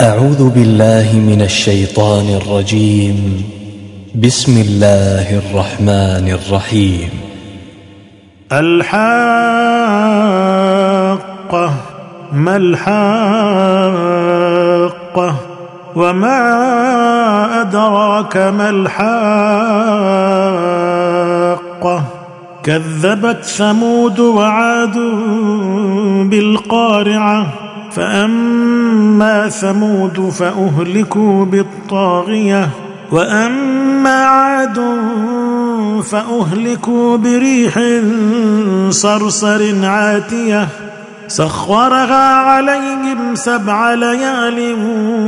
أعوذ بالله من الشيطان الرجيم. بسم الله الرحمن الرحيم. الحاقة ما الحاقة؟ وما أدراك ما الحاقة؟ كذبت ثمود وعاد بالقارعة. فأما ثمود فأهلكوا بالطاغية وأما عاد فأهلكوا بريح صرصر عاتية سخرها عليهم سبع ليال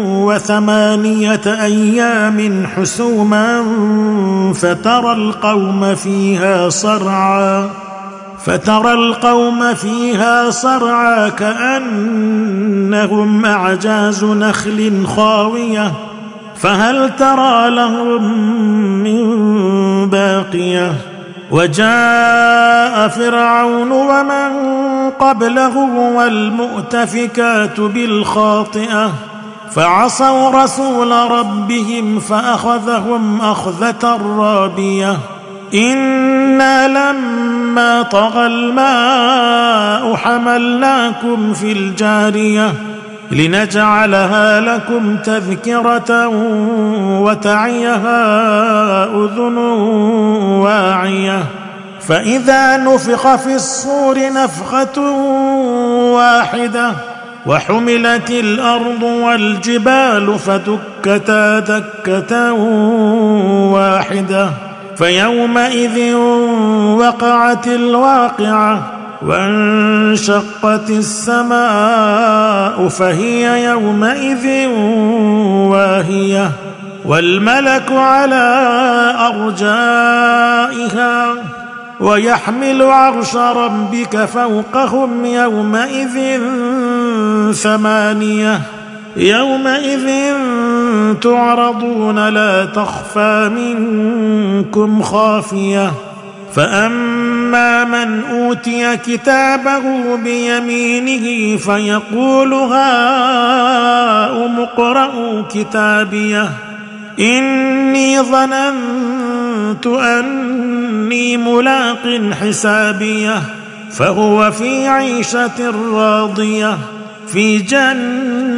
وثمانية أيام حسوما فترى القوم فيها صرعا فترى القوم فيها صرعا كأنهم أعجاز نخل خاوية. فهل ترى لهم من باقية؟ وجاء فرعون ومن قبله والمؤتفكات بالخاطئة. فعصوا رسول ربهم فأخذهم أخذة رابية. أنا لما طغى الماء حملناكم في الجاريه لنجعلها لكم تذكره وتعيها اذن واعيه فاذا نفخ في الصور نفخه واحدة وحملت الأرض والجبال فدكتا دكه واحدة فيومئذ وقعت الواقعة وانشقت السماء فهي يومئذ واهية والملك على أرجائها ويحمل عرش ربك فوقهم يومئذ ثمانية يومئذ تعرضون لا تخفى منكم خافية فأما من أوتي كتابه بيمينه فيقول هاؤم اقرءوا كتابيه إني ظننت أني ملاق حسابيه فهو في عيشة راضية في جنة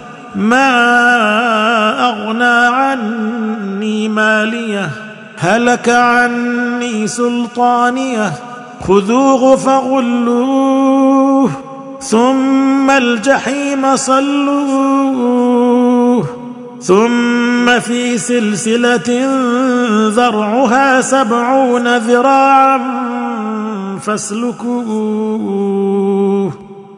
ما أغنى عني مالية؟ هلك عني سلطانية؟ خذوه فغلوه ثم الجحيم صلوه ثم في سلسلة ذرعها سبعون ذراعا فاسلكوه.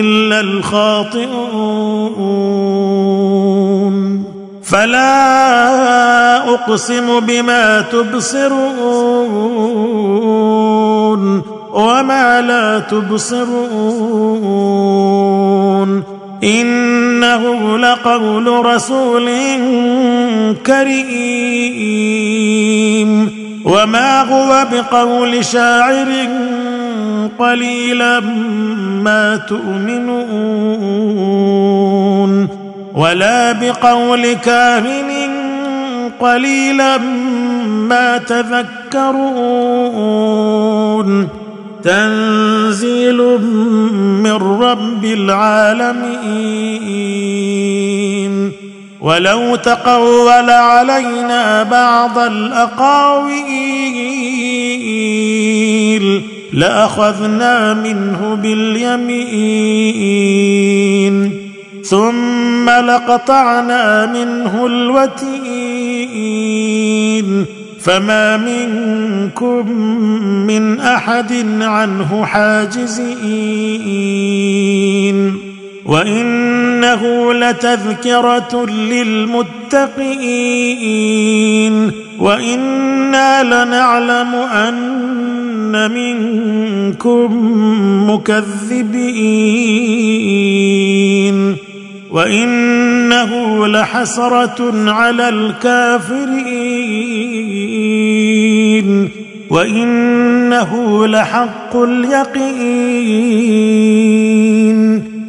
إلا الخاطئون. فلا أقسم بما تبصرون وما لا تبصرون. إنه لقول رسول كريم. وما هو بقول شاعر قليلا ما تؤمنون ولا بقول كاهن قليلا ما تذكرون. تنزيل من رب العالمين. ولو تقول علينا بعض الأقاويل لأخذنا منه باليمين ثم لقطعنا منه الوتين. فما منكم من أحد عنه حاجزين. وإنه لتذكرة للمتقين وإنا لنعلم أن منكم مكذبين وإنه لحسرة على الكافرين وإنه لحق اليقين